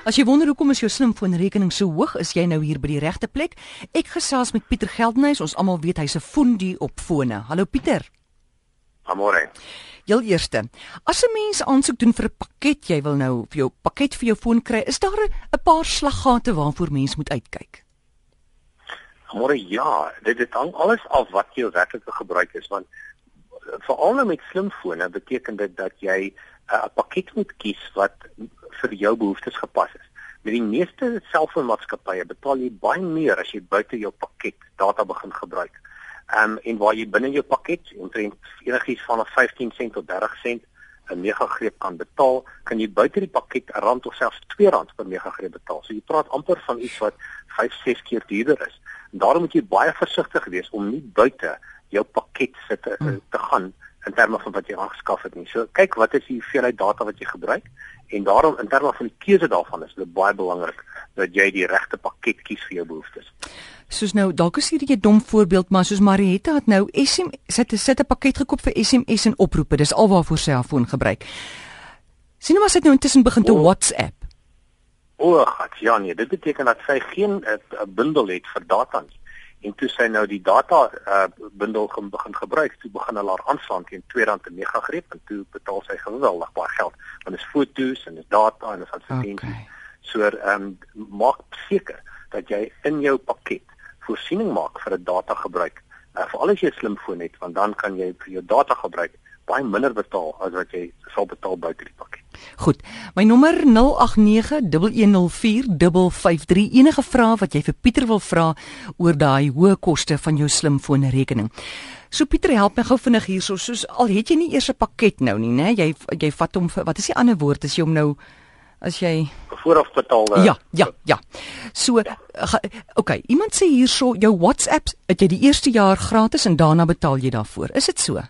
As jy wonder hoekom is jou slimfoonrekening so hoog, is jy nou hier by die regte plek. Ek gesels met Pieter Geldenhuys. Ons almal weet hy's 'n fondie op fone. Hallo Pieter. Amore. Heel eerste, as 'n mens aansoek doen vir 'n pakket, jy wil nou vir jou pakket vir jou foon kry, is daar 'n paar slaggate waarvoor mens moet uitkyk? Amore, ja, dit dit hang alles af wat jou werklike gebruik is, want veral nou met slimfone beteken dit dat jy 'n pakket moet kies wat vir jou behoeftes gepas is. Met die meeste selfoonmaatskappye betaal jy baie meer as jy buite jou pakket data begin gebruik. Ehm um, en waar jy binne jou pakket omtrent enigiets van 15 sent tot 30 sent 'n megagreep kan betaal, kan jy buite die pakket 'n rand of selfs 2 rand per megagreep betaal. So jy praat amper van iets wat 5, 6 keer duurder is. En daarom moet jy baie versigtig wees om nie buite jou pakket sit te, hmm. te gaan in terme van wat jy aangeskaf het nie. So kyk wat is die hoeveelheid data wat jy gebruik en daarom in terme van die keuse daarvan is dit baie belangrik dat jy die regte pakket kies vir jou behoeftes. Soos nou dalk is hierdie 'n dom voorbeeld, maar soos Marietta het nou SMS sit sit 'n pakket gekoop vir SMS en oproepe. Dis alwaarvoor sy haar foon gebruik. Sien nou maar sy het nou intussen begin te oh. WhatsApp. O, oh, ja nee, dit beteken dat sy geen 'n uh, bundel het vir data nie en toe sy nou die data uh, bundel gaan begin gebruik, toe begin hulle haar aanslaan teen R2 per megagreep en toe betaal sy geweldig baie geld want dit is foto's en dit is data en dit is advertensies. Okay. So ehm um, maak seker dat jy in jou pakket voorsiening maak vir 'n data gebruik. Uh, Veral as jy 'n slimfoon het, want dan kan jy vir jou data gebruik baie minder betaal as wat jy sal betaal buite die pakket. Goed. My nommer 0891104553 enige vrae wat jy vir Pieter wil vra oor daai hoë koste van jou slimfoonrekening. So Pieter help my gou vinnig hierso soos al het jy nie eers 'n pakket nou nie, né? Jy jy vat hom vir wat is die ander woord as jy hom nou as jy vooraf betaalde Ja, ja, ja. So okay, iemand sê hierso jou WhatsApp, het jy die eerste jaar gratis en daarna betaal jy daarvoor. Is dit so?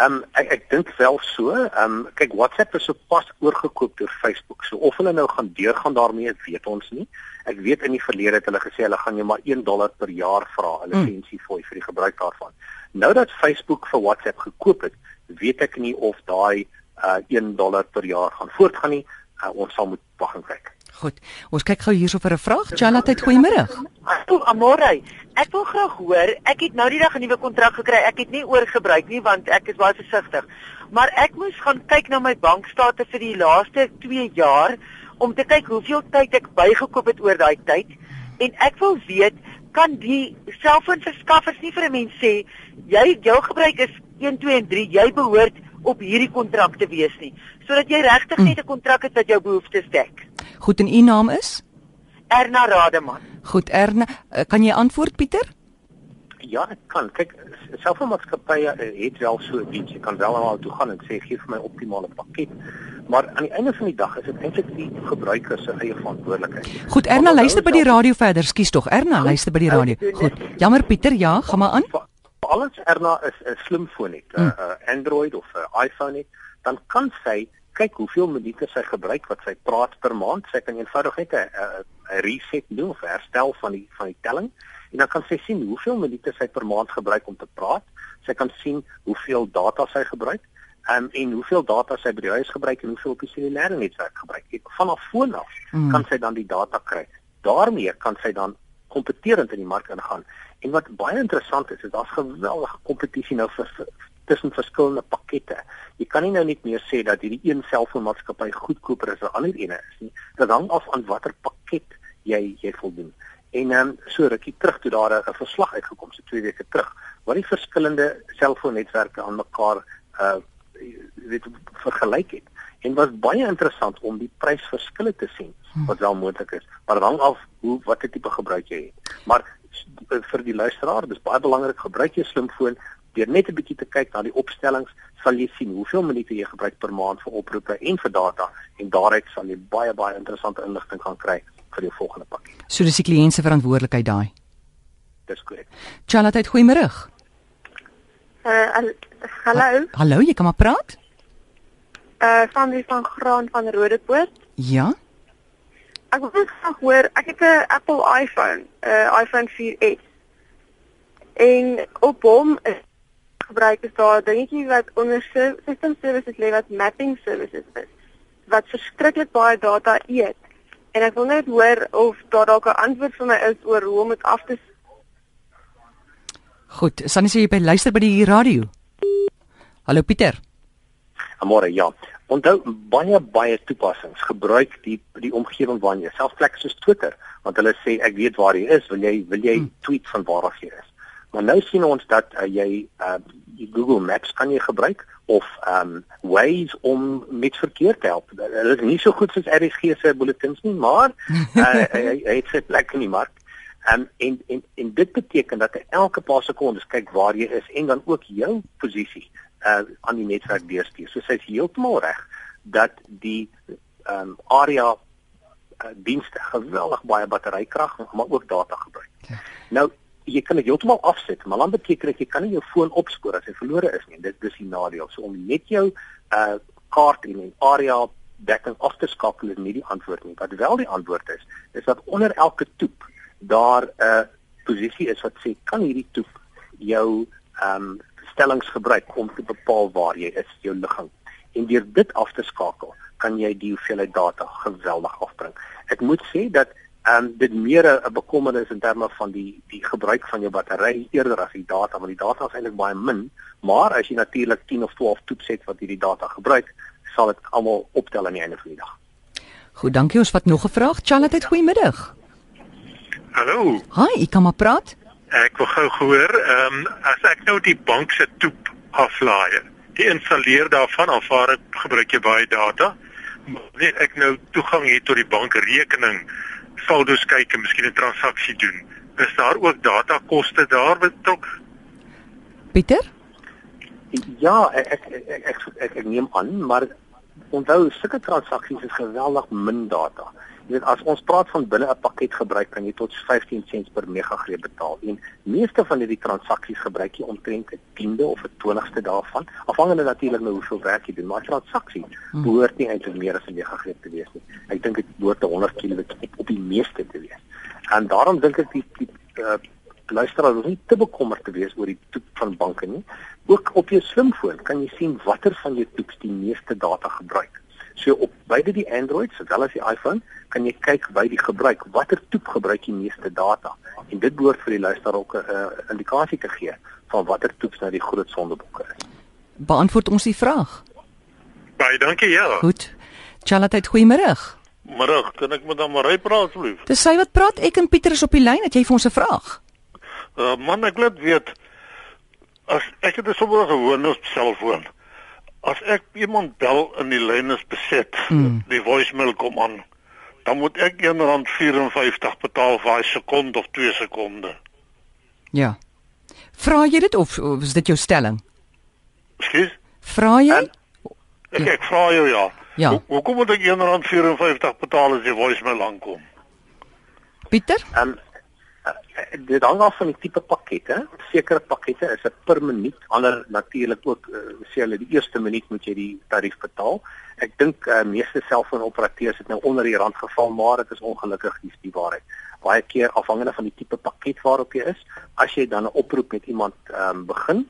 Ehm um, ek ek dink wel so. Ehm um, kyk WhatsApp is sopas oorgekoop deur Facebook. So of hulle nou gaan deurgaan daarmee, weet ons nie. Ek weet in die verlede het hulle gesê hulle gaan jou maar 1 dollar per jaar vra, 'n hmm. lisensie mm. vir vir die gebruik daarvan. Nou dat Facebook vir WhatsApp gekoop het, weet ek nie of daai uh, 1 dollar per jaar gaan voortgaan nie. Uh, ons sal moet wag en kyk. Goed. Ons kyk gou hierso vir 'n vraag. Chalat, goeiemôre. Amore. Ek wil graag hoor, ek het nou die dag 'n nuwe kontrak gekry. Ek het nie oorgebruik nie want ek is baie versigtig. Maar ek moes gaan kyk na my bankstate vir die laaste 2 jaar om te kyk hoeveel tyd ek bygekoop het oor daai tyd. En ek wil weet, kan die selfoonverskaffers nie vir 'n mens sê jy jou gebruik is 1 2 en 3, jy behoort op hierdie kontrak te wees nie, sodat jy regtig net 'n kontrak het wat jou behoeftes dek. Goed en u naam is? Erna Rademan. Goed Erna, eh, kan jy antwoord Pieter? Ja, ek kan. Kyk, selfmaatskappye eh, het wel so 'n diens. Jy kan wel na hulle toe gaan en sê gee vir my optimale pakket. Maar aan die einde van die dag is dit eintlik die gebruiker se eie verantwoordelikheid. Goed, Erna, luister by die radio verder. Skus tog, Erna, luister by die radio. Goed. Jammer Pieter, ja, gaan maar aan. Alles Erna is 'n slimfoon het, 'n hmm. Android of 'n iPhone het, dan kan sy kyk hoeveel minute sy gebruik wat sy praat per maand. Sy kan eenvoudig net 'n 'n reset doen of herstel van die van die telling en dan kan sy sien hoeveel minute sy per maand gebruik om te praat. Sy kan sien hoeveel data sy gebruik um, en hoeveel data sy by die huis gebruik en hoeveel op die cellulaire netwerk gebruik. En vanaf foon af mm. kan sy dan die data kry. daarmee kan sy dan kompeterend in die mark ingaan. En wat baie interessant is, is daar's geweldige kompetisie nou vir, vir tussen verskillende pakkette. Jy kan nie nou net meer sê dat hierdie een selfoonmaatskappy goedkoper as 'n ander ene is nie. Dit hang af aan watter pakket jy jy voldoen. En ehm um, so rukkie terug toe daar 'n verslag uitgekom so 2 weke terug wat die verskillende selfoonnetwerke aan mekaar uh weet vergelyk het. En was baie interessant om die prysverskille te sien hm. wat wel moontlik is. Maar hang af hoe watter tipe gebruik jy het. Maar vir die luisteraar, dis baie belangrik gebruik jy slimfoon deur net 'n bietjie te kyk na die opstellings, sal jy sien hoeveel minute jy gebruik per maand vir oproepe en vir data en daaruit sal jy baie baie interessante inligting gaan kry vir jou volgende pakket. So dis die kliënt se verantwoordelikheid daai. Dis korrek. Charlotte, goeiemôre. Uh hallo. Ha, hallo, jy kan maar praat? Uh van die van Graan van Rodepoort. Ja. Ek wil graag hoor, ek het 'n Apple iPhone, 'n uh, iPhone 4S. En op hom is gebruik is daar dingetjie wat onder system services lê wat mapping services is wat verskriklik baie data eet En ek wil net hoor of daar dalk 'n antwoord vir my is oor hoe om dit af te Goed, Sannie sê jy by luister by die radio. Hallo Pieter. Amore, ja. Onthou baie baie toepassings gebruik die die omgewing waarin jy self plekke soos Twitter, want hulle sê ek weet waar jy is, wil jy wil jy hmm. tweet van waar af jy is. Maar nou sien ons dat uh, jy uh, Google Maps kan jy gebruik of um Waze om met verkeer te help. Dit is nie so goed soos RSG se bulletins nie, maar uh, hy, hy het sy plek in die mark. Um, en en en dit beteken dat hy elke paar sekondes kyk waar jy is en dan ook jou posisie uh aan die netwerk deurstuur. So sy is heeltemal reg dat die um area uh, dienste geweldig baie batterykrag maar ook data gebruik. Ja. Nou jy kan dit heeltemal afsit, maar dan beteken dit jy kan nie jou foon opspoor as hy verlore is nie. Dit dis die nadeel. So om net jou uh kaart en die area dekking af te skakel is nie die antwoord nie. Wat wel die antwoord is, is dat onder elke toep daar 'n uh, posisie is wat sê kan hierdie toep jou um stellings gebruik om te bepaal waar jy is, jou ligging. En deur dit af te skakel, kan jy die hoeveelheid data geweldig afbring. Ek moet sê dat ehm um, dit meer 'n bekommernis in terme van die die gebruik van jou battery eerder as die data want die data is eintlik baie min maar as jy natuurlik 10 of 12 toets het wat hierdie data gebruik sal dit almal optel aan die einde van die dag. Goed, dankie. Ons wat nog 'n vraag. Charlotte, goeiemiddag. Hallo. Hi, ek kan maar praat. Ek wil gou hoor, ehm um, as ek nou die bank se toep aflaai, die installeer daarvan aanvaar ek gebruik jy baie data. Maar net ek nou toegang het tot die bankrekening saldos kyk en miskien 'n transaksie doen. Is daar ook datakoste daar betrok? Pieter? Ja, ek ek ek ek, ek, ek, ek neem aan, maar onthou sulke transaksies is geweldig min data. Jy weet as ons praat van binne 'n pakket gebruik kan jy tot 15 sents per megagreep betaal. En meeste van hierdie transaksies gebruik jy omtrent 'n tiende of 'n 20ste daarvan afhangende natuurlik nou hoeveel werk jy doen. Maar transaksie hmm. behoort nie eintlik meer as 'n megagreep te wees nie. Ek dink dit behoort 100 kW op die meeste te wees. En daarom dink ek die, die uh, luisteraar hoef nie te bekommerd te wees oor die toep van banke nie. Ook op jou slimfoon kan jy sien watter van jou toeps die meeste data gebruik So op beide die Android sowel as die iPhone kan jy kyk by die gebruik watter toep gebruik die meeste data en dit behoort vir die luisteraar ook 'n uh, indikasie te gee van watter toeps nou die groot sondeboeke is. Beantwoord ons die vraag. Baie dankie ja. Goed. Charlotte, goeiemôre. Middag, kan ek met hom ry praat asseblief? Dis sy wat praat. Ek en Pieter is op die lyn. Het jy vir ons 'n vraag? Uh man, ek net weet as ek het 'n sommer gewone selfoon. As ek iemand bel in die lyn is beset, mm. die voicemail kom aan, dan moet ek R1.54 betaal vir 'n sekonde of 2 sekonde. Ja. Vra jy dit of, of is dit jou stelling? Skus? Vra jy? En, ek ek vra jou ja. ja. Hoe, hoe kom dit ek R1.54 betaal as die voicemail aankom? Pieter? Ehm um, dit hang af van die tipe pakkette. Sekere pakkette is 'n per minuut, ander natuurlik ook uh, sê hulle die eerste minuut moet jy die tarief betaal. Ek dink uh, meeste selfoonoperateurs het nou onder die rand geval, maar dit is ongelukkig dis die waarheid. Baie keer afhangende van die tipe pakket waarop jy is, as jy dan 'n oproep met iemand um, begin,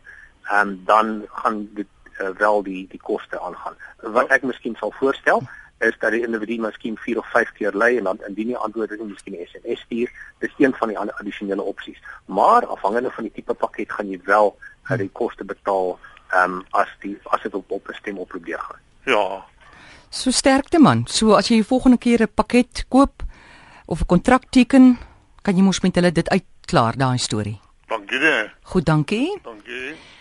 um, dan gaan dit uh, wel die die koste aangaan. Wat ek miskien sal voorstel, is dat die individu miskien 4 of 5 keer lê en dan indien jy antwoord nie miskien 'n SMS stuur, dis een van die ander addisionele opsies. Maar afhangende van die tipe pakket gaan jy wel uh, die koste betaal ehm um, as die as dit op op 'n stem oproep deur gaan. Ja. So sterkte man. So as jy die volgende keer 'n pakket koop of 'n kontrak teken, kan jy mos met hulle dit uitklaar daai storie. Dankie. Goed, dankie. Dankie.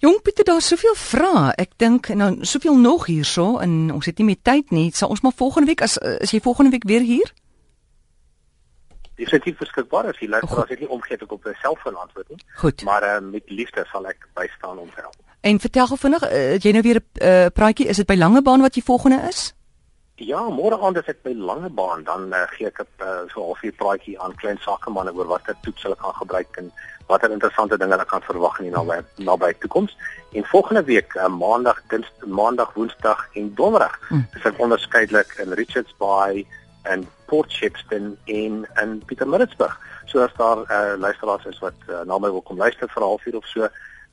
Jong Pieter, daar's soveel vrae. Ek dink en dan soveel nog hierso en ons het nie meer tyd nie. Sal ons maar volgende week as as jy volgende week weer hier? Dis net beskikbaar as jy luister as ek nie omgee ek op 'n selfoon antwoord nie. Goed. Maar uh, met liefde sal ek bystaan om te help. En vertel gou vinnig, uh, jy nou weer 'n uh, praatjie, is dit by Langebaan wat jy volgende is? Ja, môre aand as ek by Langebaan dan uh, gee ek 'n uh, so halfuur praatjie aan klein sakemanne oor watter toets hulle kan gebruik en watter interessante dinge hulle kan verwag in die nabye nabye toekoms. En volgende week, uh, maandag, dinsdag, maandag, woensdag en donderdag, hmm. is ek onderskeidelik in Richards Bay en Port Shepstone en in Pietermaritzburg. So as daar uh, luisteraars is wat uh, na my wil kom luister vir 'n halfuur of so,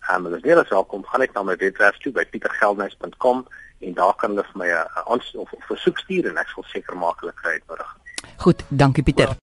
um, hulle is meer as welkom. Gaan net na my webwerf toe by pietergeldnys.com en daar kan hulle vir my 'n uh, ons of 'n versoek stuur en ek sal seker maak hulle kry dit nodig. Goed, dankie Pieter.